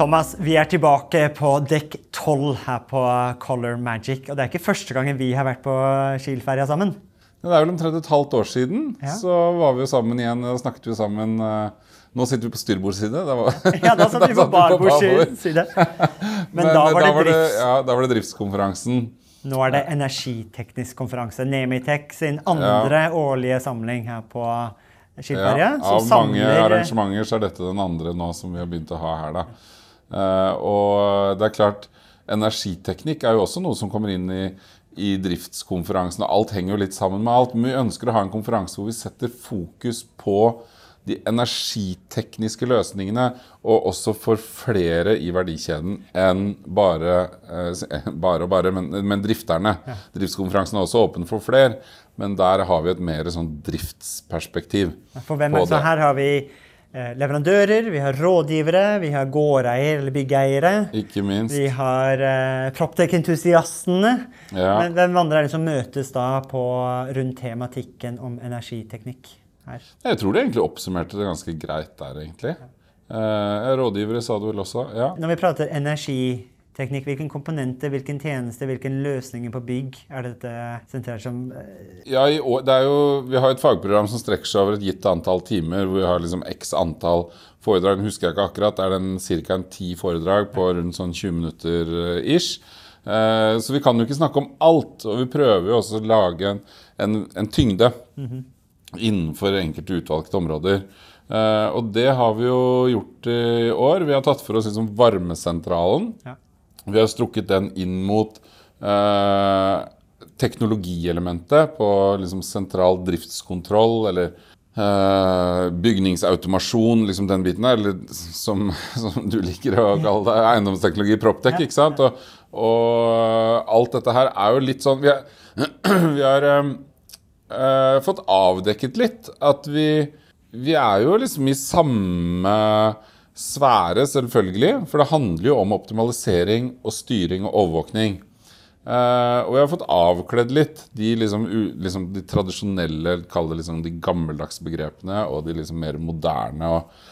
Thomas, vi er tilbake på dekk 12 her på Color Magic. Og det er ikke første gangen vi har vært på Kiel-ferja sammen. Det er vel omtrent et halvt år siden. Ja. Så var vi jo sammen igjen og snakket vi sammen. eh, Nå sitter vi på styrbordsside. Da var, Ja, da satt vi på barbord. side. Men, da var det drifts... ja, da var det driftskonferansen. Nå er det energiteknisk konferanse. Nemitech sin andre årlige samling her på Kiel-ferja. Ja, av mange arrangementer så er dette den andre nå som vi har begynt å ha her. da. Eh, og det er klart, energiteknikk er jo også noe som kommer inn i, i driftskonferansen. og Alt henger jo litt sammen med alt. Men vi ønsker å ha en konferanse hvor vi setter fokus på de energitekniske løsningene, og også for flere i verdikjeden enn bare, eh, bare og bare, men, men drifterne. Driftskonferansen er også åpen for flere, men der har vi et mer sånn driftsperspektiv. For hvem er, så det. her har vi leverandører, vi har rådgivere, vi har gårdeier eller byggeiere. Ikke minst. Vi har eh, Proptech-entusiastene. Ja. Men hvem andre er det som møtes da på, rundt tematikken om energiteknikk her? Jeg tror de egentlig oppsummerte det ganske greit der, egentlig. Eh, rådgivere sa du vel også. Ja. Når vi prater energiteknikk, hvilken komponenter, hvilken tjeneste, hvilken løsninger på bygg er dette sentrert som Ja, det jo, Vi har et fagprogram som strekker seg over et gitt antall timer. hvor Vi har liksom x antall foredrag. Husker jeg ikke akkurat. Det er den ca. ti foredrag på rundt sånn 20 minutter eh, ish. Eh, så vi kan jo ikke snakke om alt. Og vi prøver jo også å lage en, en, en tyngde innenfor enkelte utvalgte områder. Eh, og det har vi jo gjort i år. Vi har tatt for oss liksom varmesentralen. Ja. Vi har strukket den inn mot eh, teknologielementet på liksom sentral driftskontroll eller eh, bygningsautomasjon, liksom den biten der. Eller som, som du liker å kalle det, eiendomsteknologi, Proptech. ikke sant? Og, og alt dette her er jo litt sånn Vi, har, vi har eh, eh, fått avdekket litt at vi, vi er jo liksom i samme sfære, selvfølgelig. For det handler jo om optimalisering og styring og overvåkning. Uh, og jeg har fått avkledd litt de, liksom, u, liksom, de tradisjonelle, kall det liksom de gammeldagse begrepene, og de liksom mer moderne og,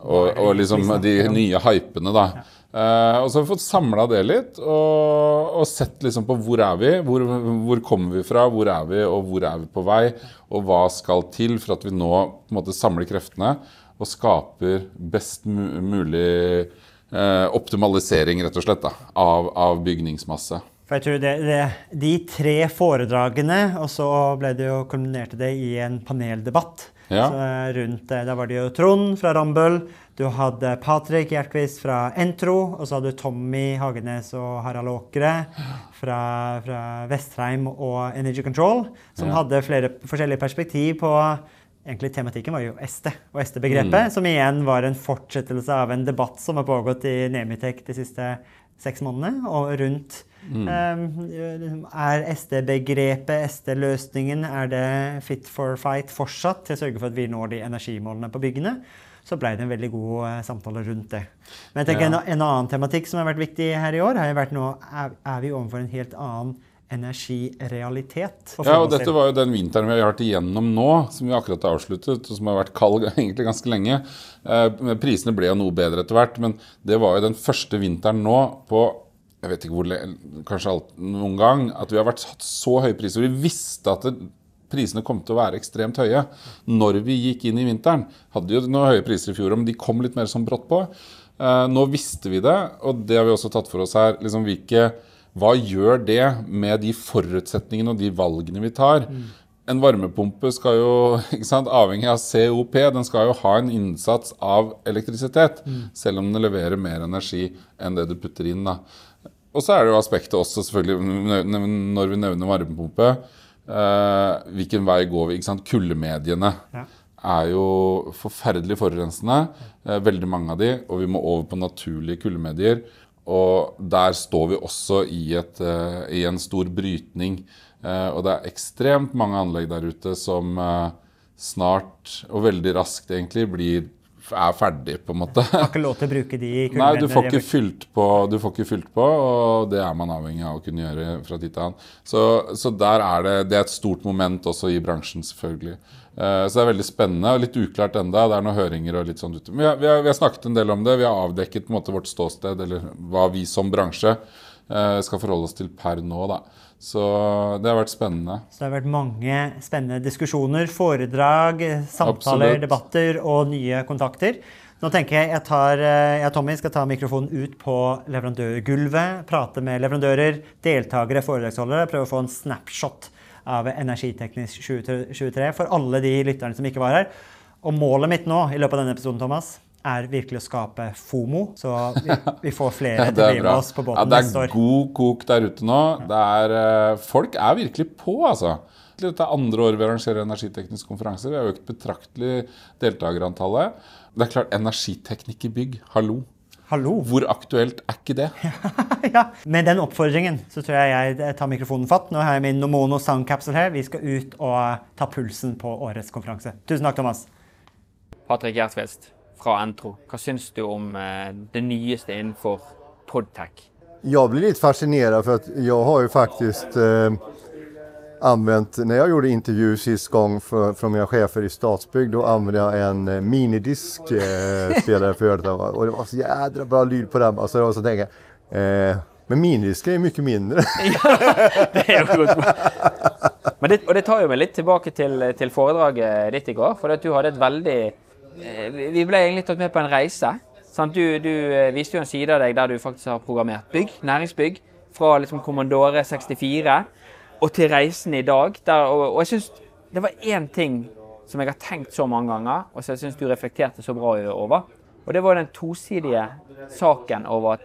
og, og liksom de nye hypene, da. Uh, og så har vi fått samla det litt, og, og sett liksom på hvor er vi, hvor, hvor kommer vi fra, hvor er vi, og hvor er vi på vei, og hva skal til for at vi nå på en måte samler kreftene og skaper best mulig eh, optimalisering, rett og slett, da, av, av bygningsmasse. For jeg tror det, det, De tre foredragene, og så ble det jo kulminerte det i en paneldebatt. Ja. Så eh, rundt, eh, Da var det jo Trond fra Rambøll, du hadde Patrick Hjertquist fra Entro, og så hadde du Tommy Hagenes og Harald Åkre fra, fra Vestheim og Energy Control, som Ja. hadde flere forskjellige perspektiv på Egentlig tematikken var jo SD og SD-begrepet, Mm. som igjen var en fortsettelse av en debatt som har pågått i Nemitech de siste seks månedene, og rundt Mm. um, Er SD-begrepet, SD-løsningen, er det fit for fight fortsatt til å sørge for at vi når de energimålene på byggene? Så ble det en veldig god eh, samtale rundt det. Men jeg tenker Ja. en, en annen tematikk som har vært viktig her i år, har vært nå er, er vi overfor en helt annen energirealitet. Ja, og dette var jo den vinteren vi har vært igjennom nå, som vi akkurat har avsluttet, og som har vært kald egentlig ganske lenge. Eh, prisene ble jo noe bedre etter hvert, men det var jo den første vinteren nå på jeg vet ikke hvor kanskje alt, noen gang, at vi har vært hatt så høye priser. Vi visste at det, prisene kom til å være ekstremt høye når vi gikk inn i vinteren. Hadde jo noen høye priser i fjor, men de kom litt mer sånn brått på. Eh, nå visste vi det, og det har vi også tatt for oss her. Liksom hvilke, hva gjør det med de forutsetningene og de valgene vi tar? En varmepumpe skal jo, sant, avhengig av COP, den skal jo ha en innsats av elektrisitet. Selv om den leverer mer energi enn det du putter inn. da. Og så er det jo aspektet også, selvfølgelig, når vi nevner varmepumpe. Eh, hvilken vei går vi? ikke sant? Kuldemediene Ja. er jo forferdelig forurensende, eh, veldig mange av de, og vi må over på naturlige kuldemedier. Og der står vi også i, et, eh, i en stor brytning. Eh, og det er ekstremt mange anlegg der ute som eh, snart, og veldig raskt egentlig, blir, er ferdig, på en måte. Har ikke lov til å bruke de Nei, du får, på, du får ikke fylt på, og det er man avhengig av å kunne gjøre fra tid til annen. Så, så der er det, det er et stort moment også i bransjen, selvfølgelig. Eh, så det er veldig spennende og litt uklart enda. Det er noen høringer og litt sånn ute. Men vi har, vi, har, vi har snakket en del om det. Vi har avdekket måte vårt ståsted, eller hva vi som bransje eh, skal forholde oss til per nå. da. Så det har vært spennende. Så det har vært mange spennende diskusjoner, foredrag, samtaler, Absolutt. debatter og nye kontakter. Nå tenker jeg jeg, tar, eh, jeg Tommy skal ta mikrofonen ut på leverandørgulvet, prate med leverandører, deltakere, foredragsholdere, prøve å få en snapshot av Energiteknisk 2023 for alle de lytterne som ikke var her. Og målet mitt nå i løpet av denne episoden, Thomas, er virkelig å skape FOMO, så vi, vi får flere Ja, til å bli med oss på båten Ja, båten det er god kok der ute nå. Det er, eh, folk er virkelig på, altså. Dette er andre året vi arrangerer energiteknisk konferanse. Vi har økt betraktelig deltakerantallet. Det er klart, energiteknikk i bygg, hallo. Hallo! Hvor aktuelt er ikke det? ja, Med den oppfordringen så tror jeg jeg tar mikrofonen fatt. Nå har jeg min Nomono soundcapsule her. Vi skal ut og ta pulsen på årets konferanse. Tusen takk, Thomas. Patrick Gjertsvest fra Entro. Hva syns du om eh, det nyeste innenfor podtech? Jag blir litt fascinerad for jeg har ju faktiskt eh, använt, när jag gjorde intervju sist gång för, från mina chefer i Stadsbygd, då använde jag en eh, minidisk eh, spelare för örat. Och det var så jädra bra lyd på den. Alltså, var så tänker jag, eh, men minidisker är mycket mindre. ja, Det er jo. Men det, og det tar jo meg litt tilbake til, til foredraget ditt i går. For at du hadde et veldig Vi ble egentlig tatt med på en reise. Du, du eh, viste jo en side av deg der du faktisk har programmert bygg, næringsbygg. Fra liksom Commandore 64 og til reisen i dag. Der, og, jeg synes det var én ting som jeg har tenkt så mange ganger, og som jeg syns du reflekterte så bra over. Og det var den tosidige saken over at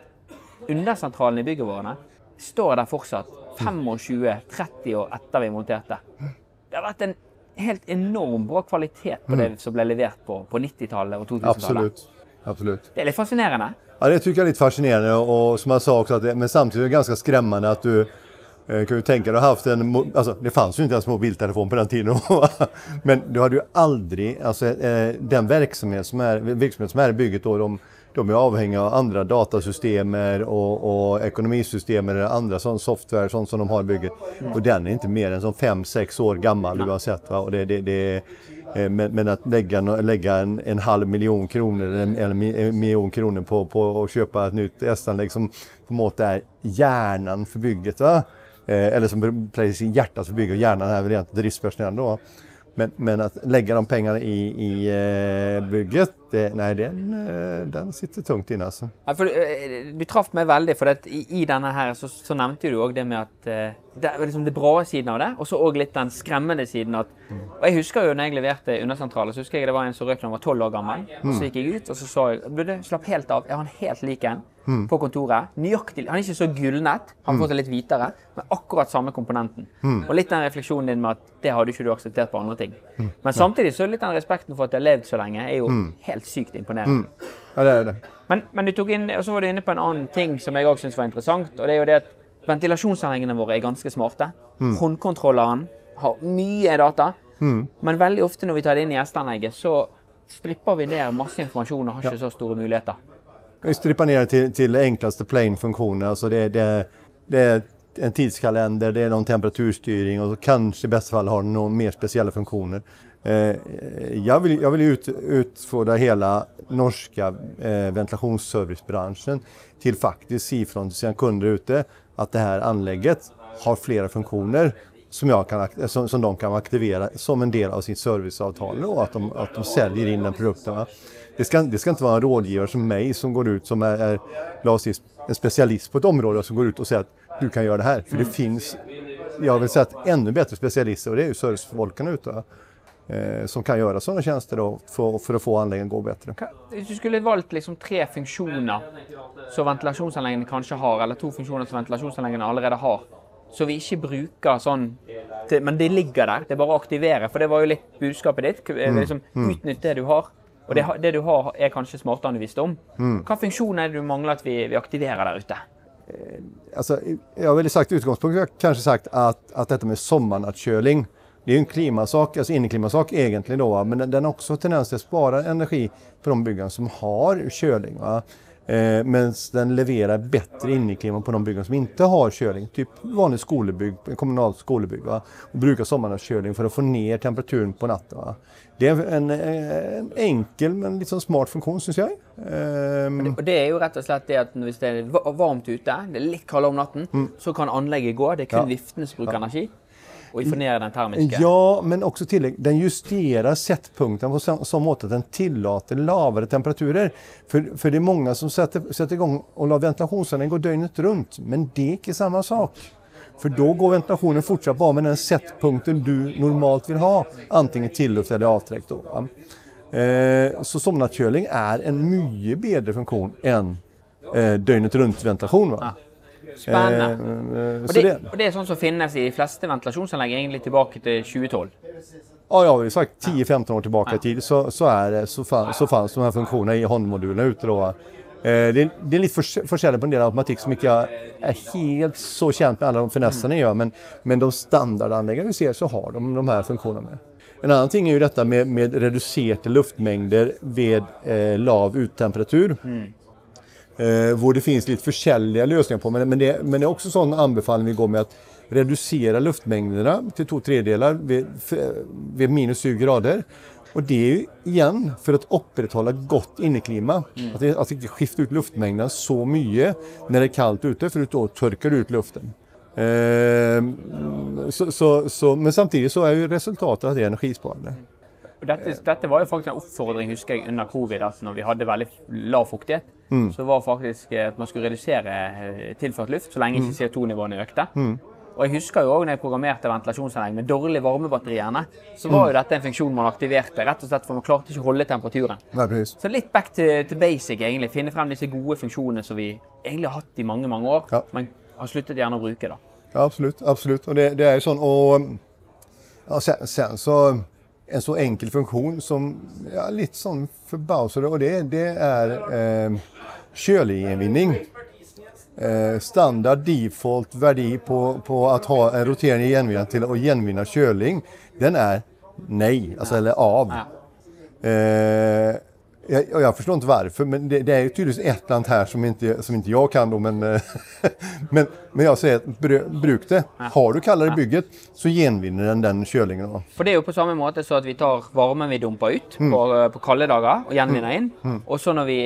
undersentralen i bygget våre står der fortsatt 25-30 år etter vi monterte. Det har vært en helt enorm bra kvalitet på det som ble levert på, på 90-tallet og 2000-tallet. Absolutt. Absolut. Det er litt fascinerende. Ja, det tycker jeg er litt fascinerende. Og som jeg sa også, det, men samtidig er det ganske skremmende at du eh, kan jo tenke deg å ha haft en, altså, det fanns jo ikke ens mobiltelefon på den tiden. men du hadde jo aldri altså, eh, den verksamhet som er, virksomhet som er bygget de, de är avhängiga av andra datasystemer och, och ekonomisystem eller andra sån software sånt som de har i bygget. Och den är inte mer än som 5-6 år gammal oavsett. Va? Och det, det, det, eh, men, men att lägga, lägga en, en halv miljon kronor eller en miljon kronor på, på att köpa ett nytt S-anlägg som på mått är hjärnan för bygget. Va? Eh, eller som precis i hjärtat för bygget och hjärnan är väl egentligen driftspersonalen då. Men, men att lägga de pengarna i, i eh, bygget, det, nei, den, eh, den sitter tungt inne altså. Ja, for, eh, du traff meg veldig, for at i, i denne her så, så nevnte du òg det med at eh, det liksom det bra siden av det, og så òg litt den skremmende siden at Og jeg husker jo når jeg leverte Undersentralen, så husker jeg det var en som røk da han var tolv år gammel. Så gikk jeg ut, og så sa jeg du, slapp helt av, jeg har en helt lik en på kontoret. Nøyaktig, Han er ikke så gulnet, han får seg litt hvitere, men akkurat samme komponenten. Og litt den refleksjonen din med at det hadde ikke du akseptert på andre ting. Men samtidig så er litt den respekten for at jeg har levd så lenge, er jo helt sykt imponerende. Ja, det er det. Men, men du tok inn, og så var du inne på en annen ting som jeg også syns var interessant. og det er jo det at Ventilasjonsanleggene våre er ganske smarte. Håndkontrolleren har mye data. Men veldig ofte når vi tar det inn i gjestanlegget, så stripper vi ned masse informasjon og har ikke så store muligheter. Vi stripper ned til, til till enklaste plain-funksjoner. Altså det, det, det er en tidskalender, det er noen temperaturstyring og kanskje i beste fall har den noen mer spesielle funktioner. Eh, jag vill, jag vill ut, utfordra hela norska eh, ventilationsservicebranschen till faktiskt se från sina kunder ute att det här anlägget har flera funktioner som, jag kan, som, som de kan aktivera som en del av sitt serviceavtal och att de, att de säljer in den produkten. Va? Det, ska, det ska inte vara en rådgivare som mig som går ut som är, är en specialist på ett område och som går ut och säger att du kan göra det här. För det finns, jag vill säga att ännu bättre specialister och det är ju servicefolken ute. Eh, som kan gjøre sånne tjenester da, for, for, å få anläggningen att gå bedre. Hvis du skulle valgt liksom tre funksjoner som ventilasjonsanleggene kanskje har, eller to funksjoner som ventilasjonsanleggene allerede har, så vi ikke bruker sånn til, Men de ligger der, det er bare å aktivere. For det var jo litt budskapet ditt. k- Liksom, Utnytt det du har. Og det, det du har, er kanskje smartere enn du visste om. Hva funksjon er det du mangler at vi, vi aktiverer der ute? Altså, jeg har väl sagt utgangspunktet, kanskje sagt at, at dette med sommarnattköling, det är ju en klimasak, alltså inneklimasak egentligen då, va? men den, den har också tendens till att spara energi för de byggnader som har kölning. Va? Eh, Medan den levererar bättre inneklima på de byggen som inte har kölning, typ vanlig skolebygg, kommunalt skolebygg. Va? Och brukar sommarnattköling för att få ner temperaturen på natten. Va? Det är en, en enkel men liksom smart funktion syns jag. Ehm, Og det er jo rett og slett det at hvis det er varmt ute, det er litt kaldere om natten, så kan anlegget gå. Det er kun Ja. viftene som bruker energi. Og informera den termiska? Ja, men också tillägg, den justerar sättpunkten på så, mått att den tillåter lavare temperaturer. För, för det är många som sätter, sätter igång och låter ventilationsanläggningen gå dygnet runt. Men det är inte samma sak. För då går ventilationen fortsatt bara med den sättpunkten du normalt vill ha. Antingen tilluft eller avträck. Då, eh, så somnatkjøling är en mycket bättre funktion än eh, ventilation. Va? Spennende. Eh, Og det, det, og det er sånn som finnes i de fleste ventilasjonsanlegg egentlig tilbake til 2012. Ja, vi har sagt 10-15 år tilbake i tid så, så, er, så, så fanns de her funksjonene i HON-modulerna ute. Eh, det, det litt forskjellig på en del automatik som ikke er helt så kjent med alle de finessene gjør, men, men de standardanleggene vi ser så har de de her funksjonene. En annen ting er jo dette med, med reduserte luftmengder ved eh, lav uttemperatur. Eh, hvor det finnes litt forskjellige løsninger på. Men, men, det, men det er også sånn anbefaling vi går med at redusere luftmengdene til to tredjedelar ved, ved minus 20 grader. Og det er igjen for å att upprätthålla godt inneklima. at det, att ikke skifter ut luftmengden så mye når det er kallt ute for da tørker du ut luften. Eh, så, så, så, men samtidig så er jo resultatet at det är energisparande. Og dette, dette var jo faktisk en oppfordring husker jeg, under covid, at når vi hadde veldig lav fuktighet, så var faktisk eh, at man skulle redusere eh, tilført luft så lenge ikke CO2-nivåene økte. Og jeg husker jo også når jeg programmerte ventilasjonsanlegg med dårlig varmebatteriene, så var jo dette en funksjon man aktiverte, rett og slett for man klarte ikke å holde temperaturen. Nei. Så litt back to, to basic, egentlig. Finne frem disse gode funksjonene som vi egentlig har hatt i mange, mange år, Ja. men har sluttet gjerne å bruke. da. Ja, absolutt. absolutt. Og det, det er jo sånn, og ja, sen, sen så en så enkel funksjon som ja, litt sånn förbausade og det, det er eh, köligenvinning. Eh, standard default verdi på, på att ha en roterende gjenvinner til å gjenvinne kjøling, Den er nej, altså eller av. Eh, jag, och jag förstår inte varför, men det, det är tydligen ett land här som inte, som inte jag kan då, men, eh, men, men jag sier bruk det. Har du kaldere bygget så gjenvinner den den kjølingen. Då. For det er jo på samme måte så at vi tar varmen vi dumper ut på, på kalde dager og gjenvinner inn. Og så når vi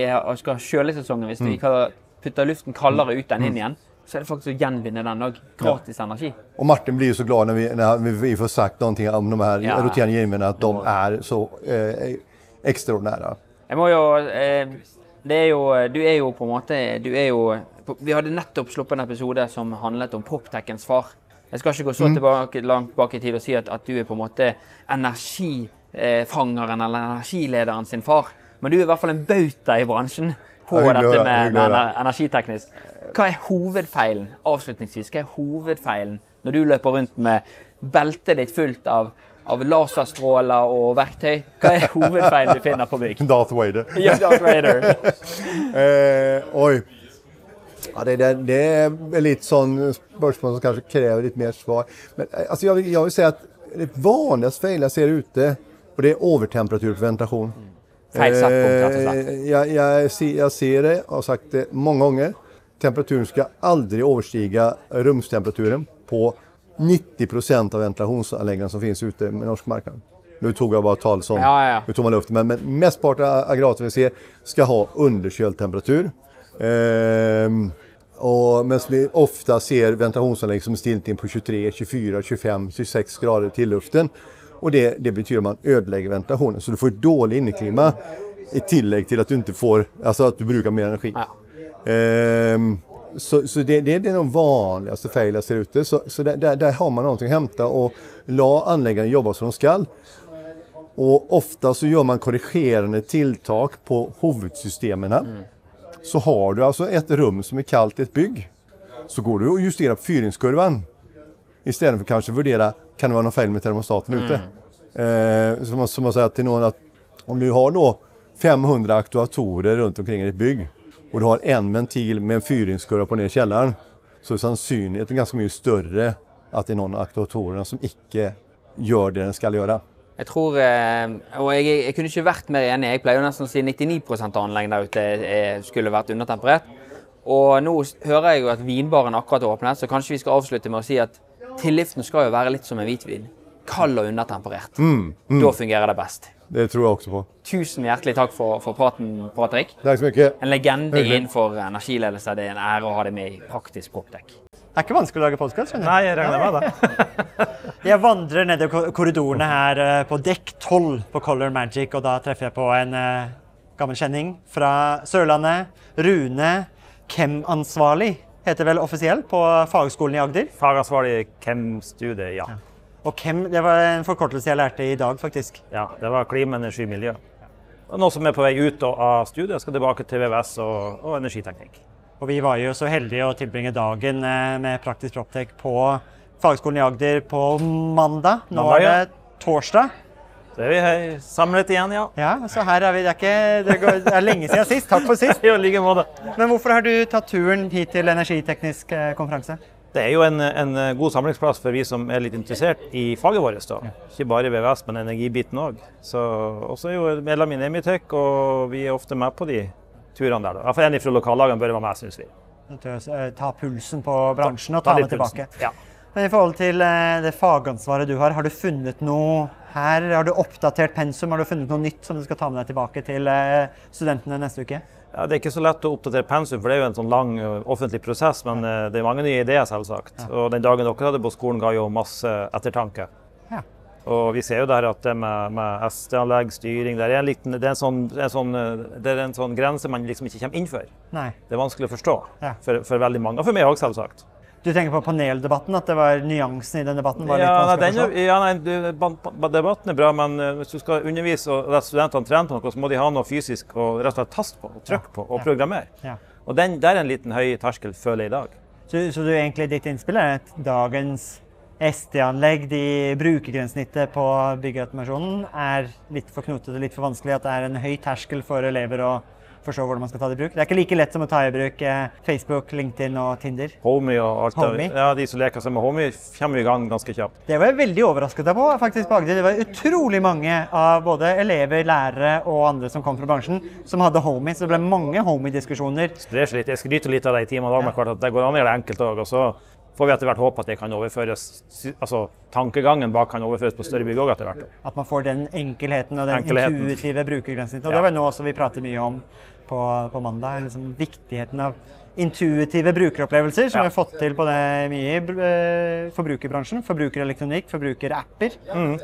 skal ha kjølesesongen, hvis vi putter luften kaldere ut enn inn igjen, så er det faktisk å gjenvinne den òg. Gratis energi. Og Martin blir jo så glad når vi, når vi- får sagt noe om de her Ja. roterande at att de er så eh, extraordinära. Jeg må jo eh, Det er jo Du er jo på en måte Du er jo Vi hadde nettopp sluppet en episode som handlet om poptekens far. Jeg skal ikke gå så tilbake, langt bak i tid og si at, at du er på en måte energifangeren eller energilederen sin far. Men du er i hvert fall en bauta i bransjen på Ja, dette med, med energiteknisk. Hva er hovedfeilen avslutningsvis, hva er hovedfeilen når du løper rundt med beltet ditt fullt av, av laserstråler og verktøy? Hva er hovedfeilen du finner på bygg? Darth Vader. Ja, Darth Vader. Eh, oi. Ja, det, det, det er litt sånn spørsmål som kanskje krever litt mer svar. Men altså, jeg, jag, vill, jag vill säga det vanligste fel jeg ser ute, og det er overtemperatur på ventilation. Feil sattpunkt, rett og slett. Jeg, jeg, jeg ser, det og har sagt det mange ganger. Temperaturen skal aldri overstige rumstemperaturen på 90% av ventilasjonsanleggene som finnes ute med norsk marknad. Nu tog jeg bare tall som Ja, ja, ja. tomma luften, men, men mesteparten av aggregatene vi ser skal ha underkjølt temperatur. Eh, och medan vi ofta ser ventilasjonsanlegg som stilt inn på 23, 24, 25, 26 grader til luften. Og det, det betyder at man ødelegger ventilationen. Så du får et dårlig inneklima i tillegg til at du ikke får, altså at du bruker mer energi. Ja. Ehm, så så det, det är de vanligaste jag ser ute. Så, så där, där, där har man någonting att hämta och la anläggaren jobba som de skall. Och ofta så gör man korrigerande tilltag på huvudsystemen. Så har du alltså ett rum som är kallt i ett bygg. Så går du och justerar på fyringskurvan. Istället för kanske värdera, kan det vara något fel med termostaten ute? Eh, så man, så man säger till någon att om du har då 500 aktuatorer rundt omkring i et bygg, og du har en ventil med en fyringskurva på ned i kjelleren, så er sannsynligheten ganske mye større at det er noen av aktuatorene som ikke gjør det den skal gjøre. Jeg tror, eh, og jeg, jeg kunne ikke vært mer enig. Jeg pleier jo nesten å si 99% av anleggene der ute eh, skulle vært undertemperert. Og nå hører jeg jo at vinbaren akkurat er åpnet, så kanskje vi skal avslutte med å si at tilliften skal jo være litt som en hvitvin. Kald og undertemperert. Da fungerer det best. Det tror jeg også på. Tusen hjertelig takk for, for praten, Patrick. Takk så mye. En legende innenfor energiledelse. Det er en ære å ha deg med i Praktisk Proptech. Det er ikke vanskelig å lage podkast. Nei, jeg regner med det. Jeg vandrer ned i korridorene her eh, på dekk 12 på Color Magic, og da treffer jeg på en eh, gammel kjenning fra Sørlandet. Rune Kem-ansvarlig heter vel offisielt på fagskolen i Agder. Fagansvarlig KEM-studie, ja. Og hvem, det var en forkortelse jeg lærte i dag, faktisk. ja. Det var klima, energi, miljø. Og Nå som er på vei ut av studiet, skal tilbake til VVS og, og energiteknikk. Og vi var jo så heldige å tilbringe dagen eh, med Praktisk Proptech på fagskolen i Agder på mandag. Nå Mandag, er det torsdag. Så er vi her samlet igjen, ja. Ja, så her er vi. Det er, ikke, det går, det er lenge siden sist. Takk for sist. I like måte. Men hvorfor har du tatt turen hit til energiteknisk eh, konferanse? Det er jo en, en god samlingsplass for vi som er litt interessert i faget vårt. da. Ikke bare VVS, men energibiten òg. Og så er jo medlem i Nemitech, og vi er ofte med på de turene der. da. Iallfall en fra lokallagene bør være med, syns vi. Å eh, ta pulsen på bransjen og Ta ta den tilbake. Ja. Men i forhold til eh, det fagansvaret du har, har du funnet noe her? Har du oppdatert pensum? Har du funnet noe nytt som du skal ta med deg tilbake til eh, studentene neste uke? Ja, Det er ikke så lett å oppdatere pensum, for det er jo en sånn lang offentlig prosess. Men det er mange nye ideer, selvsagt. Og den dagen dere hadde på skolen, ga jo masse ettertanke. Ja. Og vi ser jo der at det med, med SD-anlegg, styring, der er en liten, det, er en sånn, en sånn, det er en sånn grense man liksom ikke kommer innenfor. Nei. Det er vanskelig å forstå Ja. for, for veldig mange, og for meg òg, selvsagt. Du tenker på paneldebatten, at det var nyansen i den debatten var litt Ja, nei, vanskelig den, ja, nei, debatten er bra, men hvis du skal undervise og la studentene trene på noe, så må de ha noe fysisk å rett og slett taste på, og trykke på og programmere. Ja. Og den, det er en liten høy terskel, føler jeg i dag. Så, så du egentlig ditt innspill er at dagens SD-anlegg, de brukergrensesnittet på byggeautomasjonen, er litt for knotete, litt for vanskelig, at det er en høy terskel for elever å forstå hvordan man skal ta det i bruk. Det er ikke like lett som å ta i bruk eh, Facebook, LinkedIn og Tinder. Homie og alt det- Ja, de som leker seg med Homie, kommer i gang ganske kjapt. Det var jeg veldig overrasket på, faktisk på Agder. Det var utrolig mange av både elever, lærere og andre som kom fra bransjen, som hadde Homie. Så det ble mange Homie-diskusjoner. Sprer seg litt. Jeg skryter litt av det i timene i dag, at det går an å gjøre det enkelt òg. Og så får vi etter hvert håpe at det kan overføres Altså tankegangen bak kan overføres på større bygg òg etter hvert. At man får den enkelheten og den Enkelheten. intuitive brukergrensesnittet. Og Ja. det var noe også vi prater mye om på, på mandag. Liksom viktigheten av intuitive brukeropplevelser, som Ja. vi har fått til på det mye i eh, forbrukerbransjen. Forbrukerelektronikk, forbrukerapper.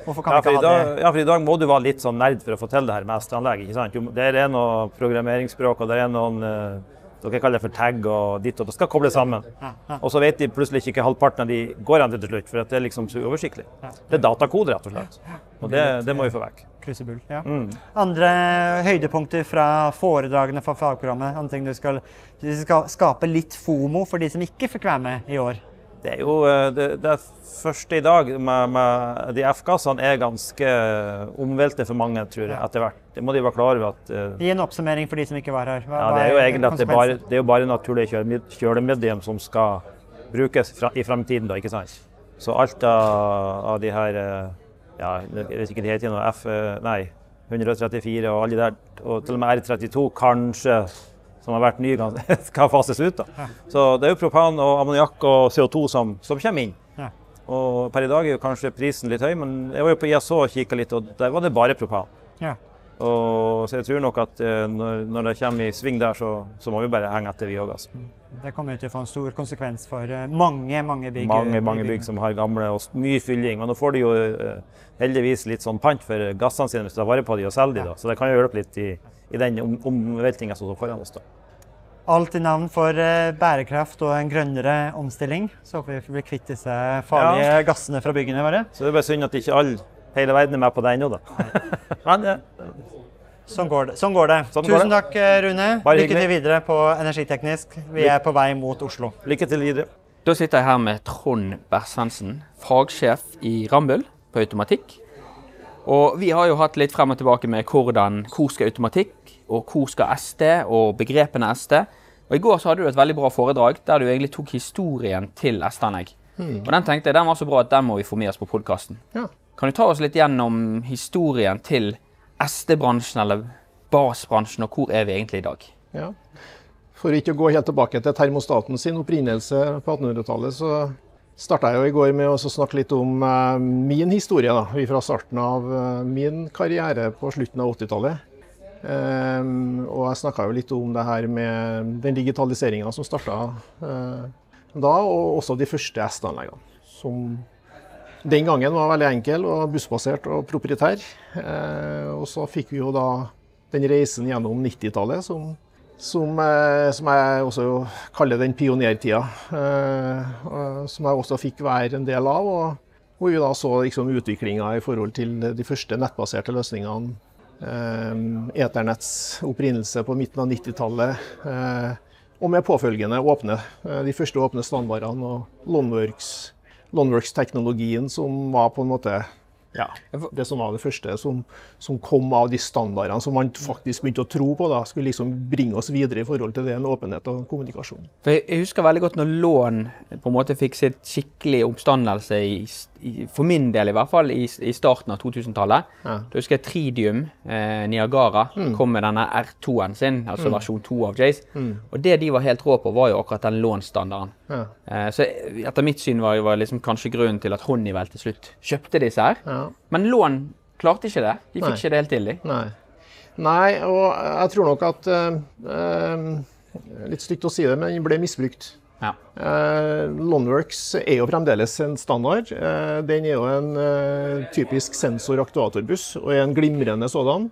Hvorfor kan Ja vi ikke ha det? ja, for i dag må du være litt sånn nerd for å få til det her med SD-anlegg. ikke sant? Jo, Der er noe programmeringsspråk, og der er noen eh, dere kaller det for tag og ditt, og det skal kobles sammen. Og så vet de plutselig ikke halvparten av de går an til til slutt, for det er liksom så uoversiktlig. Det er datakode, rett og slett. Og det, det må vi få vekk. Krusebull. Ja. Mm. Andre høydepunkter fra foredragene fra fagprogrammet? Andre ting du skal, du skal skape litt FOMO for de som ikke fikk være med i år? Det er jo eh, det, det første i dag med, med de F-gassene er ganske omveltet for mange, tror jeg, etter hvert. Det må de være klar over at eh, Gi en oppsummering for de som ikke var her. Hva, Ja, det er jo egentlig at det er bare, det er jo bare naturlig kjølemedium som skal brukes fra, i fremtiden, da, ikke sant? Så alt av, av de her eh, ja, vet ikke hva de heter nå, F, eh, nei, 134 og alle de der, og til og med R32 kanskje, som har vært ny, skal fases ut. da. Så det er jo propan og ammoniakk og CO2 som, som kommer inn. Og per i dag er jo kanskje prisen litt høy, men jeg var jo på ISO og kikka litt, og der var det bare propan. Ja. Og, så jeg tror nok at eh, når, når det kommer i sving der, så, så må vi bare henge etter, vi òg. Altså. Det kommer til å få en stor konsekvens for eh, mange, mange bygg. Mange mange bygg som har gamle og mye fylling. Og nå får de jo eh, heldigvis litt sånn pant for gassene sine hvis de tar vare på de og selger de. da. Så det kan jo hjelpe litt i, i den om, som står foran oss. da. Alt i navn for eh, bærekraft og en grønnere omstilling. Så håper vi blir kvitt disse farlige gassene fra byggene våre. Så det er bare synd at ikke alle, hele verden er med på det ennå, da. Men ja. Sånn går det. Sånn går det. Sånn går Tusen det. takk, eh, Rune. Bare Lykke til videre på Energiteknisk. Vi er på vei mot Oslo. lykke til videre. Da sitter jeg her med Trond Bersensen, fagsjef i Rambøll på automatikk. Og vi har jo hatt litt frem og tilbake med hvordan hvor skal automatikk, og hvor skal SD, og begrepene SD. Og I går så hadde du et veldig bra foredrag der du egentlig tok historien til SD-anlegg. Og Den tenkte jeg, den var så bra at den må vi få med oss på podkasten. Ja. Kan du ta oss litt gjennom historien til SD-bransjen eller BAS-bransjen, og hvor er vi egentlig i dag? Ja. For ikke å gå helt tilbake til termostaten sin opprinnelse på 1800-tallet, så starta jeg jo i går med å snakke litt om eh, min historie da, fra starten av eh, min karriere på slutten av 80-tallet. Eh, og jeg snakka jo litt om det her med den digitaliseringa som starta da, og også de første SD-anleggene Som den gangen var veldig enkel og bussbasert og proprietær. Eh, og så fikk vi jo da den reisen gjennom 90-tallet som, som, eh, som jeg også kaller den pionertida. Eh, som jeg også fikk være en del av. Og hvor vi da så liksom utviklinga i forhold til de første nettbaserte løsningene. Eternetts opprinnelse på midten av 90-tallet. Eh, og med påfølgende åpne, de første åpne standardene og Loneworks Loneworks-teknologien som var på en måte ja, det som var det første som, som kom av de standardene som man faktisk begynte å tro på. da, Skulle liksom bringe oss videre i forhold til det en åpenhet og kommunikasjon. For jeg, husker veldig godt når lån på en måte fikk sitt skikkelig oppstandelse, i, i, for min del i hvert fall, i, i starten av 2000-tallet. Ja. Da husker jeg Tridium, eh, Niagara, kom med denne R2-en sin, altså versjon 2 av Jace. Og det de var helt rå på, var jo akkurat den lånstandarden. Ja. Eh, så etter mitt syn var, var liksom kanskje grunnen til at Honeywell til slutt kjøpte disse her. Ja. Men lån klarte ikke det. De fikk Nei. ikke det helt til, de. Nei. Nei, og jeg tror nok at øh, øh, Litt stygt å si det, men de ble misbrukt. Ja. Eh, Loneworks er jo fremdeles en standard. Eh, den er jo en eh, typisk sensor-aktuatorbuss, og er en glimrende sådan.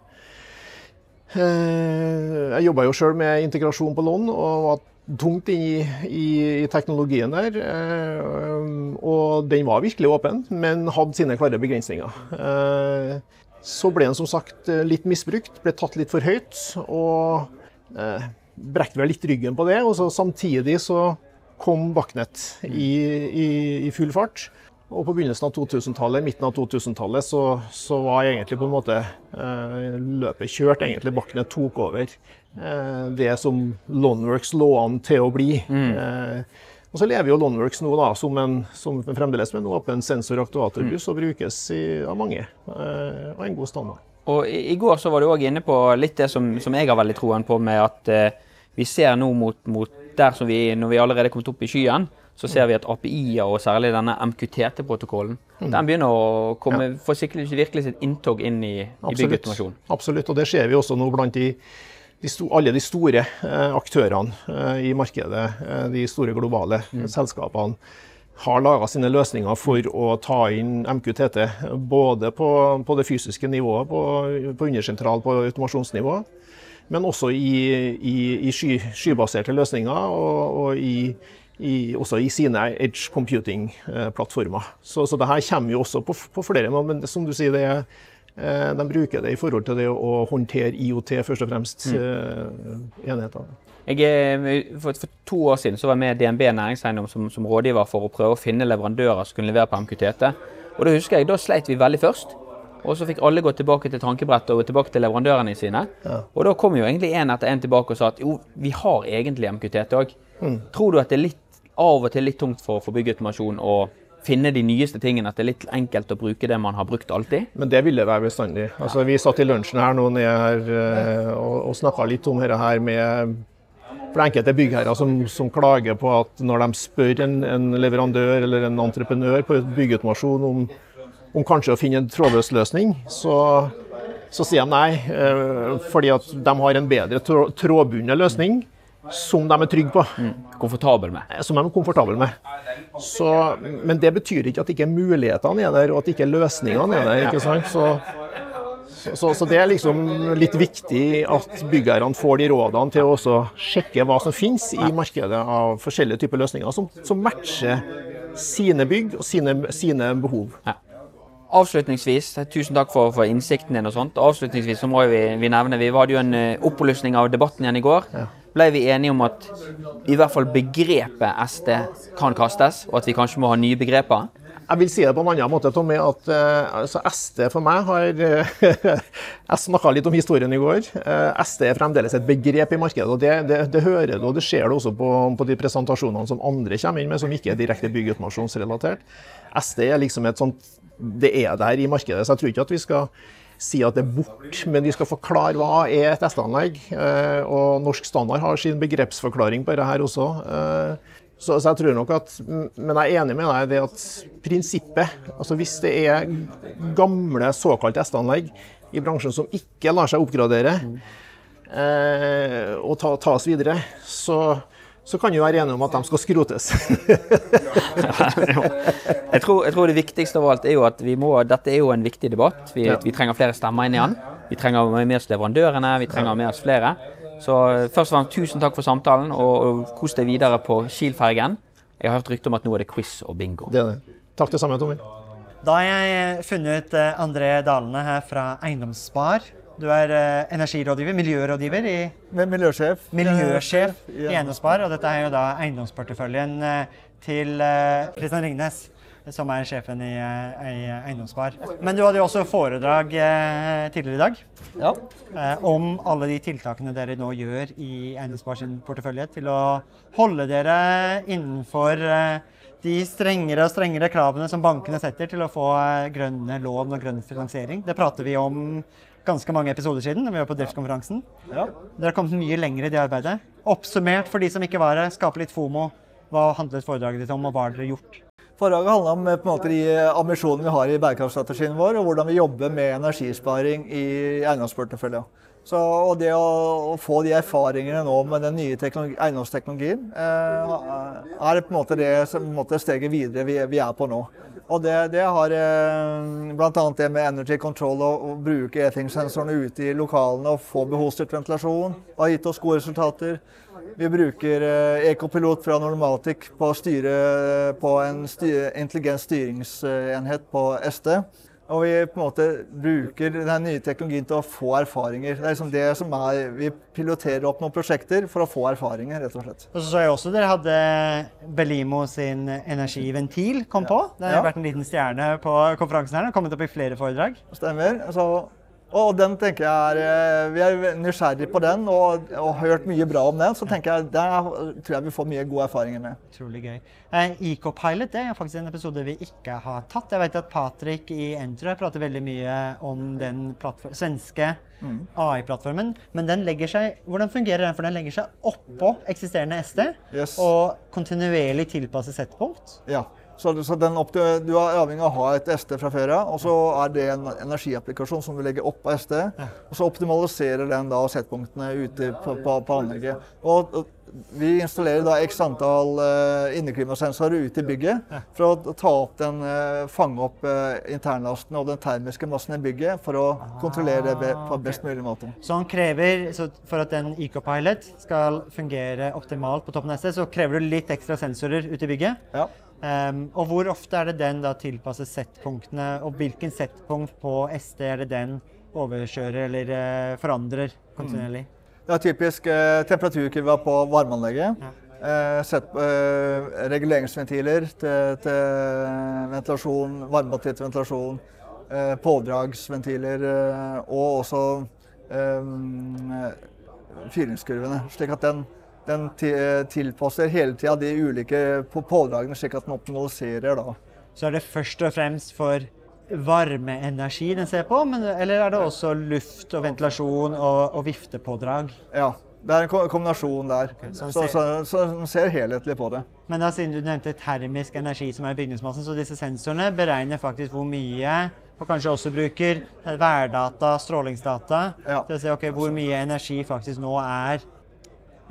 Eh, jeg jobba jo sjøl med integrasjon på Lon, og var tungt inn i, i, i teknologien der. Eh, og den var virkelig åpen, men hadde sine klare begrensninger. Eh, så ble den som sagt litt misbrukt, ble tatt litt for høyt. Og eh, brekte vel litt ryggen på det. Og så samtidig så kom Bakknett i, i, i full fart. Og på begynnelsen av 2000-tallet, midten av 2000-tallet, så, så var egentlig på en måte eh, løpet kjørt. egentlig Backnet tok over eh, det som Loneworks lå an til å bli. Eh, og så lever jo Loneworks nå da, som, en, som fremdeles med en åpen sensor-aktuatorbuss og brukes i, av mange. Eh, og en god standard. Og i, i går så var du òg inne på litt det som, som jeg har veldig troen på, med at eh, vi ser nå mot, mot der som vi Når vi allerede er kommet opp i skyen, så ser vi at API-er, og særlig denne MQTT-protokollen, den begynner å komme, sikkert ikke virkelig sitt inntog inn i, i Absolutt. byggautomasjon. Absolutt, og det ser vi også nå blant de, de sto, alle de store eh, aktørene eh, i markedet. Eh, de store globale selskapene har laga sine løsninger for å ta inn MQTT. Både på, på det fysiske nivået, på, på undersentral, på automasjonsnivå. Men også i, i, i sky, skybaserte løsninger og, og i, i, også i sine edge computing-plattformer. Så, så det her kommer jo også på, på flere. Men som du sier, det eh, de bruker det i forhold til det å håndtere IOT, først og fremst, mm. enheter. Jeg, eh, for, for to år siden så var jeg med DNB Næringseiendom som, som rådgiver for å prøve å finne leverandører som kunne levere på MQTT. Og Da husker jeg, da sleit vi veldig først. Og så fikk alle gå tilbake til tankebrettet og tilbake til leverandørene sine. Og da kom jo egentlig en etter en tilbake og sa at jo, vi har egentlig MQTT òg. Tror du at det er litt, av og til litt tungt for, for byggautomasjon å finne de nyeste tingene? At det er litt enkelt å bruke det man har brukt alltid? Men det vil det være bestandig. Altså, vi satt i lunsjen her nå nede her, eh, og, og snakka litt om dette her med for det er enkelte byggherrer som, som klager på at når de spør en, en leverandør eller en entreprenør på byggautomasjon om, om kanskje å finne en trådløs løsning, så, så sier de nei. eh, fordi at de har en bedre trå, trådbundet løsning som de er trygge på. Komfortabel med? Som de er komfortable med. Så, men det betyr ikke at ikke mulighetene er der, og at ikke løsningene er der. ikke sant? Så, så, så det er liksom litt viktig at byggherrene får de rådene til å også sjekke hva som finnes i markedet av forskjellige typer løsninger som, som matcher sine bygg og sine, sine behov. Avslutningsvis, tusen takk for, for innsikten din og sånt. Avslutningsvis så må vi, vi nevne, vi hadde jo en opplysning av debatten igjen i går. Ble vi enige om at i hvert fall begrepet SD kan kastes, og at vi kanskje må ha nye begreper? Jeg vil si det på en annen måte, Tommy, at eh, altså SD for meg har eh, Jeg snakka litt om historien i går. Eh, SD er fremdeles et begrep i markedet. og Det, det, det hører du, og det ser du også på, på, de presentasjonene som andre kommer inn med, som ikke er direkte byggautomasjonsrelatert. SD er liksom et sånt Det er der i markedet, så jeg tror ikke at vi skal si at det er bort, men vi skal forklare hva er et SD-anlegg. Eh, og Norsk Standard har sin begrepsforklaring på dette her også. Eh, så, jeg tror nok at, Men jeg er enig med deg i det at prinsippet altså Hvis det er gamle såkalte S-anlegg i bransjen som ikke lar seg oppgradere eh, og ta, tas videre, så, så kan vi være enige om at de skal skrotes. jeg, tror, jeg, tror, det viktigste av alt er jo at vi må, dette er jo en viktig debatt. Vi, vi trenger flere stemmer inn i den. Vi trenger med oss leverandørene, vi trenger med oss flere. Så eh, først og fremst tusen takk for samtalen, og, og kos deg videre på Kiel-fergen. Jeg har hørt rykte om at nå er det quiz og bingo. Det er det. Takk det samme, Tommy. Da har jeg funnet eh, André Dalene her fra Eiendomsspar. Du er energirådgiver, miljørådgiver i Miljøsjef. Miljøsjef i Eiendomsspar, og dette er jo da eiendomsporteføljen til Kristian Ringnes som er sjefen i, i Eiendomsspar. Men du hadde jo også foredrag eh, tidligere i dag ja. eh, om alle de tiltakene dere nå gjør i Eiendomsspar sin portefølje til å holde dere innenfor eh, de strengere og strengere kravene som bankene setter til å få eh, grønne lån og grønn finansiering. Det prater vi om ganske mange episoder siden vi var på driftskonferansen. Ja. Dere har kommet mye lenger i det arbeidet. Oppsummert for de som ikke var her, skape litt FOMO. Hva handlet foredraget ditt om, og hva har dere gjort? Foredraget handla om på en måte, de ambisjonene vi har i bærekraftstrategien vår, og hvordan vi jobber med energisparing i eiendomsporteføljen. Så, og det å, få de erfaringene nå med den nye eiendomsteknologien, eh, er på en måte det som, på en måte, steget videre vi, vi, er på nå. Og det, det har eh, bl.a. det med energy control og, å bruke e-ting-sensorene ute i lokalene og få behovsstyrt ventilasjon, har gitt oss gode resultater. Vi bruker eh, Ecopilot fra Normatic på, styre, på en styr, intelligent styringsenhet på SD. Og vi på en måte bruker den nye teknologien til å få erfaringer. Det er liksom det som er, Vi piloterer opp noen prosjekter for å få erfaringer, rett og slett. Og så så jeg også dere hadde Belimo sin energiventil kom på. Det har ja. vært en liten stjerne på konferansen her. Den har kommet opp i flere foredrag. Stemmer. Så og den tenker jeg er, eh, Vi er nysgjerrige på den og, og har hørt mye bra om den. Så tenker jeg, der tror jeg vi får mye gode erfaringer med. Utrolig gøy. Eh, Ecopilot det er faktisk en episode vi ikke har tatt. Jeg vet at Patrick i Entro prater veldig mye om den svenske mm. AI-plattformen. Men den legger seg, hvordan fungerer den? For den legger seg oppå eksisterende SD yes. og kontinuerlig tilpasser settpunkt. Ja. Så, så du er avhengig av å ha et SD fra før av, og så er det en energiapplikasjon som du legger oppå SD. Og så optimaliserer den da settpunktene ute på, på, på anlegget. Og, vi installerer da x antall uh, inneklimasensorer ut i bygget for å ta opp den, uh, fange opp uh, internlasten og den termiske massen i bygget for å kontrollere det på best mulig måte. Så han krever, så for at den Ecopilot skal fungere optimalt på toppen av SD, så krever du litt ekstra sensorer ut i bygget? Ja. Um, og hvor ofte er det den da tilpasser settpunktene, og hvilken settpunkt på SD er det den overkjører eller forandrer kontinuerlig? Mm. Det er typisk eh, temperaturkurva på varmeanlegget. Eh, sett, set, uh, reguleringsventiler til, til ventilasjon, til ventilasjon, Eh, pådragsventiler og også um, fyringskurvene. slik at den den tilpasser hele tida de ulike pådragene, slik at den optimaliserer. da. Så er det først og fremst for varmeenergi den ser på, men, eller er det også luft og ventilasjon og, og viftepådrag? Ja, det er en kombinasjon der. Okay, så, så, så, så den ser helhetlig på det. Men da siden du nevnte termisk energi som er bygningsmassen, så disse sensorene beregner faktisk hvor mye og kanskje også bruker værdata, strålingsdata, ja. til å se okay, hvor mye energi faktisk nå er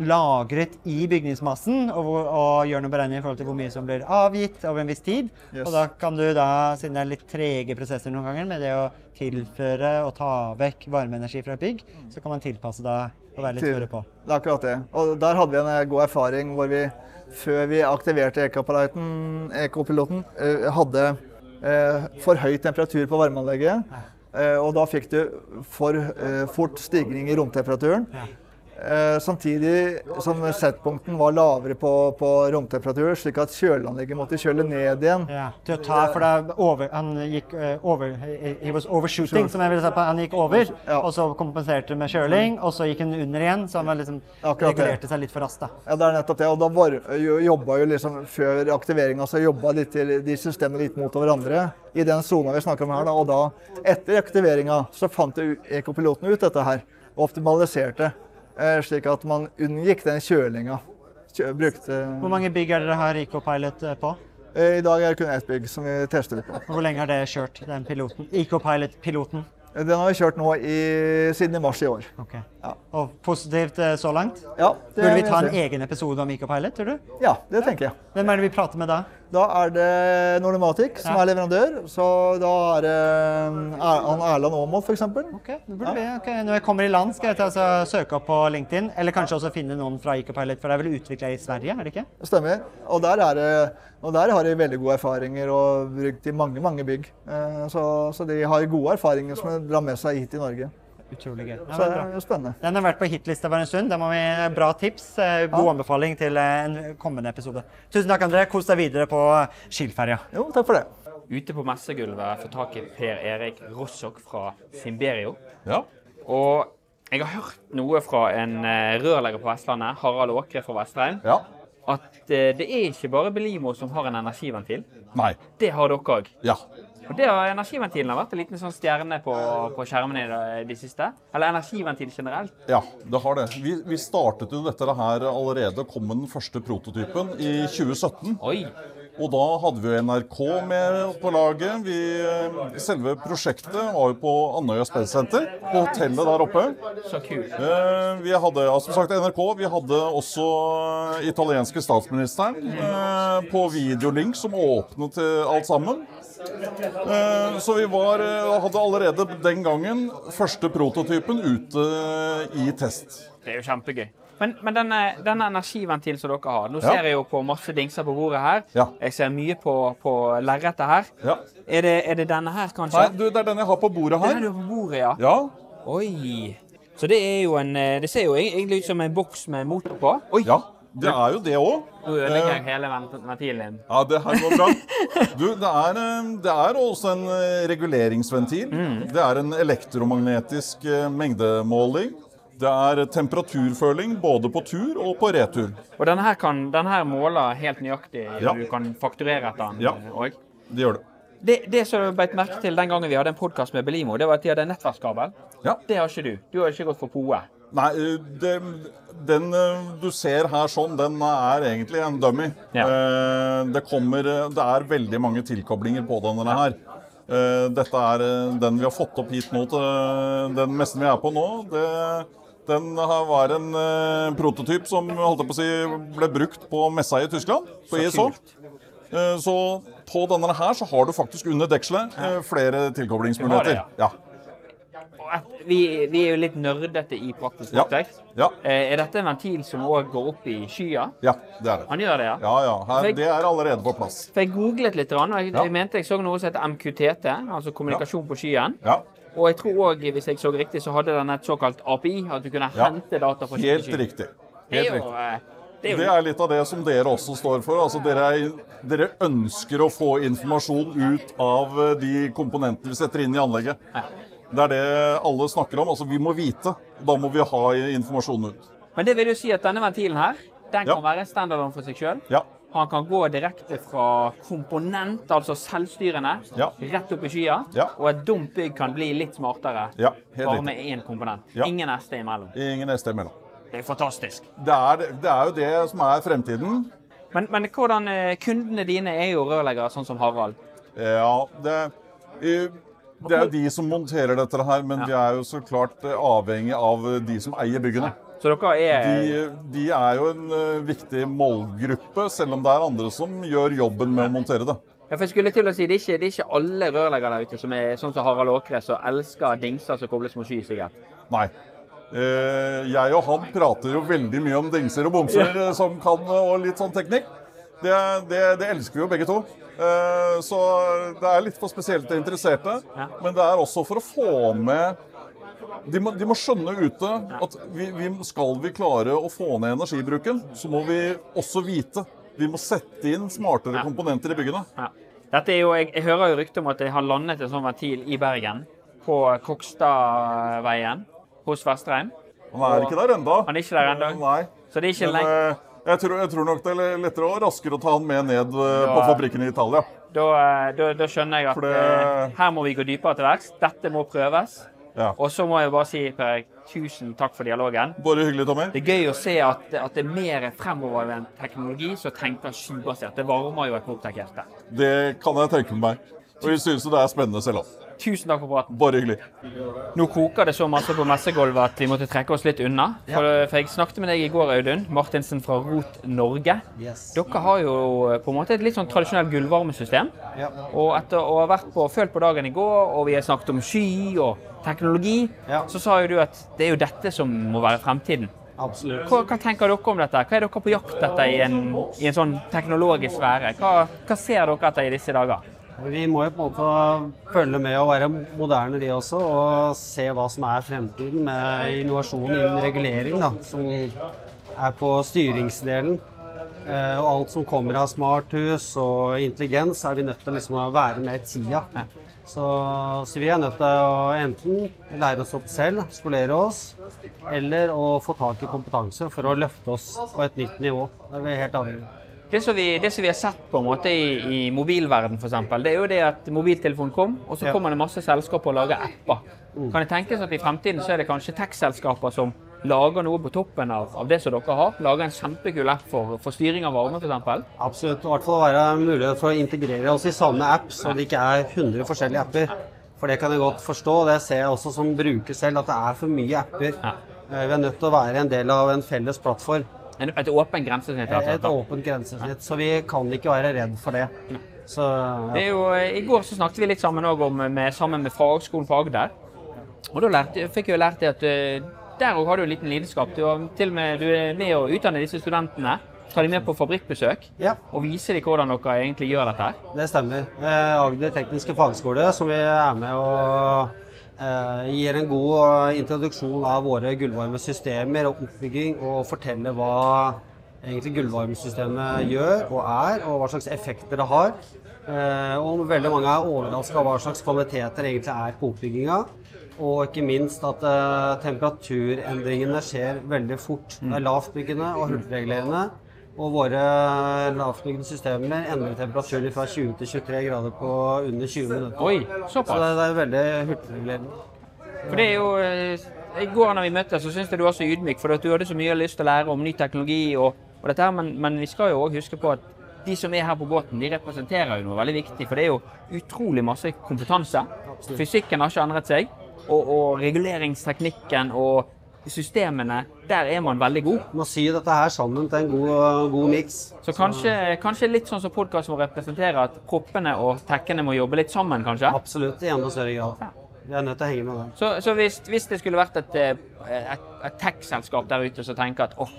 lagret i bygningsmassen og, og gjør noen beregninger i forhold til hvor mye som blir avgitt over en viss tid. Yes. Og da kan du da, siden det er litt trege prosesser noen ganger med det å tilføre og ta vekk varmeenergi fra et bygg, så kan man tilpasse da og være litt føre på. Det er akkurat det. Og der hadde vi en eh, god erfaring hvor vi før vi aktiverte ekopiloten, eh, hadde eh, for høy temperatur på varmeanlegget. Og da fikk du for fort stigning i romtemperaturen. Eh, samtidig som settpunkten var lavere på, på romtemperatur, slik at kjøleanlegget måtte kjøle ned igjen. Ja, til å ta, for det over, han gikk uh, over he, was overshooting, som jeg ville si på. Han gikk over, Ja. og så kompenserte med kjøling, og så gikk han under igjen, så han liksom regulerte seg litt for raskt. Ja, det er nettopp det. Og da var, jo- jobba jo liksom før aktiveringa, så jobba litt de systemene litt mot hverandre i den sona vi snakker om her. Da. Og da, etter aktiveringa, så fant ekopiloten ut dette her og optimaliserte, slik at man unngikk den kjølinga. Kjø, brukte Hvor mange bygg er dere har EcoPilot eh, på? Eh, I dag er det kun ett bygg som vi tester det på. Hvor lenge har det kjørt, den piloten? EcoPilot-piloten? Eh, Den har vi kjørt nå i, siden i mars i år. Ok. Ja. Og positivt eh, så langt? Ja, Burde vi ta en egen episode om EcoPilot, tror du? Ja, det tenker jeg. Hvem er det vi prater med da? Da er det Nordomatic som Ja. er leverandør. Så da er det Er- han Erland Aamodt, f.eks. Okay. Ja. Okay. Når jeg kommer i land, skal jeg ta, så, søke opp på LinkedIn. Eller kanskje også finne noen fra Icopilot, for det er vel utvikla i Sverige, er det ikke? Stemmer. Og der, er det, og der har de veldig gode erfaringer og brukt i mange mange bygg. Eh, Så, så de har gode erfaringer som de drar med seg hit i Norge. Utrolig gøy. Ja, Så det er er spennende. Den har vært på hitlista for en stund. Det må vi, bra tips. eh, God Ja. anbefaling til eh, en kommende episode. Tusen takk, André. Kos deg videre på Skilferja. Jo, takk for det. Ute på messegulvet får tak i Per Erik Rossok fra Simberio. Ja. Og jeg har hørt noe fra en eh, rørlegger på Vestlandet, Harald Åkre fra Vestreim, ja. at eh, det er ikke bare Belimo som har en energiventil. Nei. Det har dere òg. Ja. Og det har Energiventilen har vært en liten sånn stjerne på, på skjermene i det, de siste. Eller energiventil generelt. Ja, det har det. Vi, vi startet jo dette her allerede, kom med den første prototypen i 2017. Oi! Og da hadde vi jo NRK med på laget. Vi, selve prosjektet var jo på Andøya Space Center, på hotellet der oppe. Så kult. Eh, Vi hadde ja, som sagt NRK, vi hadde også eh, italienske statsministeren eh, på videolink som åpnet alt sammen. Eh, Så vi var, eh, hadde allerede den gangen første prototypen ute i test. Det er jo kjempegøy. Men, men denne, denne energiventilen som dere har Nå Ja. ser jeg jo på masse dingser på bordet her. Ja. Jeg ser mye på, på lerretet her. Ja. Er det, er det denne her, kanskje? Nei, du, det er den jeg har på bordet Den er på bordet, ja. Ja, Oi. Så det er jo en eh, Det ser jo egentlig ut som en boks med motor på. Oi! ja. Det er jo det òg. Nå ødelegger jeg hele ventilen. Ja, det her går bra. Du, det er, eh, det er også en eh, reguleringsventil. Det er en elektromagnetisk eh, mengdemåling. Det er temperaturføling både på tur og på retur. Og denne her, kan, denne her måler helt nøyaktig. Ja. Du kan fakturere etter den Ja. Det gjør det. Det, det som jeg beit merke til den gangen vi hadde en podkast med Belimo, det var at de hadde nettverkskabel. Ja. Det har ikke du. Du har ikke gått for POE. Nei, eh, det, den eh, du ser her sånn, den er egentlig en dummy. Ja. Eh, Det kommer Det er veldig mange tilkoblinger på denne her. Dette er den vi har fått opp hit nå til den messen vi er på nå. Det, den har- var en prototyp som holdt på å si, ble brukt på messa i Tyskland, på ISO. Så på denne her så har du faktisk under dekselet flere tilkoblingsmuligheter. Du har det, Og et, vi, vi er jo litt nerdete i praktisk Ja. Ja. Eh, Er dette en ventil som òg går opp i skya? Ja, det er det. Han gjør det, ja? Ja, ja. Her, det er allerede på plass. For jeg googlet litt, og jeg, jeg mente jeg så noe som heter MQTT, altså kommunikasjon på skyen. Ja, Og jeg tror òg, hvis jeg så riktig, så hadde den et såkalt API, at du kunne hente data fra helt skyen. riktig. Det er Helt riktig. eh, det er Det er litt av det som dere også står for. Altså dere, er, dere ønsker å få informasjon ut av eh, de komponentene vi setter inn i anlegget. Det er det alle snakker om. Altså vi må vite. Da må vi ha informasjonen ut. Men det vil jo si at denne ventilen her, den Ja. kan være standarden for seg sjøl. Ja. Han kan gå direkte fra komponent, altså selvstyrende, Ja. rett opp i skya. Ja. Og et dumt bygg kan bli litt smartere Ja, bare med én komponent. Ja. Ingen SD imellom. Ingen SD imellom. Det er fantastisk. Det er, det er jo det som er fremtiden. Men, men hvordan eh, kundene dine er jo rørleggere, sånn som Harald. Ja, det, eh, det er jo de som monterer dette her, men vi er jo så klart eh, avhengig av de som eier byggene. Så dere er De, de er jo en eh, viktig målgruppe, selv om det er andre som gjør jobben med å montere det. Ja, for jeg skulle til å si, Det er ikke, det er ikke alle rørleggere der ute som er sånn som Harald Åkre, som elsker dingser som kobles mot sky, sikkert. Nei. Eh, jeg og han prater jo veldig mye om dingser og bomser ja. som kan, og litt sånn teknikk. Det, det, det elsker vi jo begge to. Eh, så det er litt for spesielt interesserte. Ja. Men det er også for å få med De må, de må skjønne ute at vi, vi, skal vi klare å få ned energibruken, så må vi også vite. Vi må sette inn smartere komponenter i byggene. Ja. Dette er jo, jeg, jeg hører jo rykter om at de har landet en sånn ventil i Bergen. På Kokstadveien hos Vestreim. Han er ikke der ennå. Han er ikke der ennå? Så det er ikke lenge eh, jeg tror, jeg tror nok det er lettere og raskere å ta han med ned da, på fabrikken i Italia. Da, eh, da, da skjønner jeg at det- eh, her må vi gå dypere til verks. Dette må prøves. Ja. Og så må jeg bare si, Per Erik, tusen takk for dialogen. Bare hyggelig, Tommy. Det er gøy å se at, at det er mer fremovervendt teknologi som tenker skybasert. Det varmer jo et Proptech-hjerte. Det kan jeg tenke meg. Og vi syns jo det er spennende selv òg. Tusen takk for praten. Bare hyggelig. Nå koker det så masse på messegulvet at vi måtte trekke oss litt unna. For, for jeg snakket med deg i går, Audun Martinsen fra Rot Norge. Dere har jo på en måte et litt sånn tradisjonelt gullvarmesystem. Og etter å ha vært på, følt på dagen i går, og vi har snakket om sky og teknologi, så sa jo du at det er jo dette som må være fremtiden. Absolutt. Hva, hva tenker dere om dette? Hva er dere på jakt etter i en, i en sånn teknologisk sfære? Hva, hva ser dere etter i disse dager? Vi må jo på en måte følge med og være moderne de også, og se hva som er fremtiden med innovasjon innen regulering, da, som er på styringsdelen. Eh, Og alt som kommer av smarthus og intelligens, er vi nødt til liksom å være med i tida. Så, så vi er nødt til å enten lære oss opp selv, skolere oss, eller å få tak i kompetanse for å løfte oss på et nytt nivå. Det er vi helt avhengig av. Det som vi, det som vi har sett på en måte i, i mobilverden eksempel, det er jo det at mobiltelefonen kom, og så kommer det masse selskaper og lager apper. Kan det tenkes at i fremtiden så er det kanskje tech-selskaper som lager noe på toppen av, av det som dere har? Lager en kjempekul app for, for styring av varme f.eks.? Absolutt. I hvert fall være mulighet for å integrere oss i samme app, så det ikke er 100 forskjellige apper. For det kan jeg godt forstå, og det ser jeg også som bruker selv, at det er for mye apper. Ja. Vi er nødt til å være en del av en felles plattform. En, et åpent grensesnitt? rett Et åpent grensesnitt. Så vi kan ikke være redd for det. Så Det jo, eh, I går så snakket vi litt sammen, om, med, sammen med fagskolen på Agder. Og da lærte, fikk jeg lært at eh, der òg har du en liten lidenskap. Du, til og med, du er med å utdanne disse studentene. Ta dem med på fabrikkbesøk og vise dem hvordan dere egentlig gjør dette. her. Det stemmer. Eh, Agder tekniske fagskole, som vi er med og eh, gir en god eh, introduksjon av våre gullvarmesystemer og oppbygging, og forteller hva egentlig gullvarmesystemet gjør og er, og hva slags effekter det har. Eh, og veldig mange er overraska over hva slags kvaliteter egentlig er på oppbygginga. Og ikke minst at eh, temperaturendringene skjer veldig fort. Det er lavtbyggende og hurtigregulerende. Og våre lavtbyggende systemer endrer temperaturen fra 20 til 23 grader på under 20 minutter. Oi, såpass. Så det, det er veldig hurtigregulerende. For det er jo eh, I går når vi møttes, så syntes jeg du var så ydmyk, for du hadde så mye lyst til å lære om ny teknologi og, og dette her, men, men vi skal jo òg huske på at de som er her på båten, de representerer jo noe veldig viktig. For det er jo utrolig masse kompetanse. Fysikken har ikke endret seg. Og, og reguleringsteknikken og systemene, der er man veldig god. Man sy dette her sammen til en god, god miks. Så kanskje, kanskje litt sånn som podkasten vår representerer, at proppene og tekkene må jobbe litt sammen, kanskje? Absolutt, i enda større grad. Vi er nødt til å henge med det. Så, så hvis, hvis det skulle vært et, eh, et, et tech-selskap der ute som tenker at åh,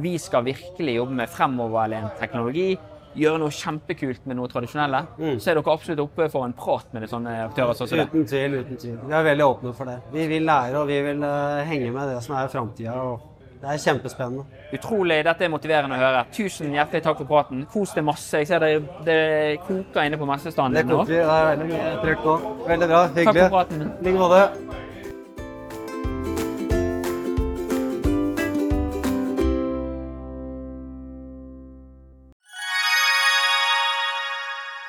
vi skal virkelig jobbe med fremoverlent teknologi, gjøre noe kjempekult med noe tradisjonelle, så er dere absolutt oppe for en prat med sånne aktører Så. Uten tvil, uten tvil. Vi er veldig åpne for det. Vi vil lære og vi vil uh, henge med det som er framtida. Det er kjempespennende. Utrolig, Dette er motiverende å høre. Tusen hjertelig takk for praten. Kos deg masse. Jeg ser det, det koker inne på messestanden Det koker. Det er veldig nå. Veldig bra. Hyggelig. Takk for praten. I like måte.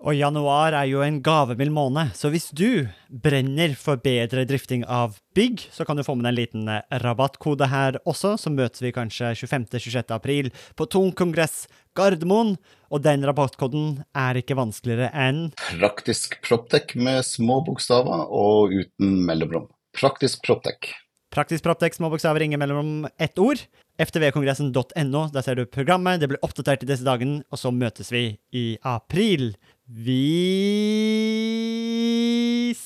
Og januar er jo en gavemild måned, så hvis du brenner for bedre drifting av bygg, så kan du få med deg en liten eh, rabattkode her også, så møtes vi kanskje 25.-26. april på Tung kongress Gardermoen. Og den rabattkoden er ikke vanskeligere enn Praktisk Proptek med små bokstaver og uten mellomrom. Praktisk Proptek. Praktisk Proptek, små bokstaver, ingen mellom ett ord. ftvkongressen.no, der ser du programmet. Det blir oppdatert i disse dagene, og så møtes vi i april. Vi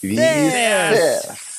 ses! Vi ses!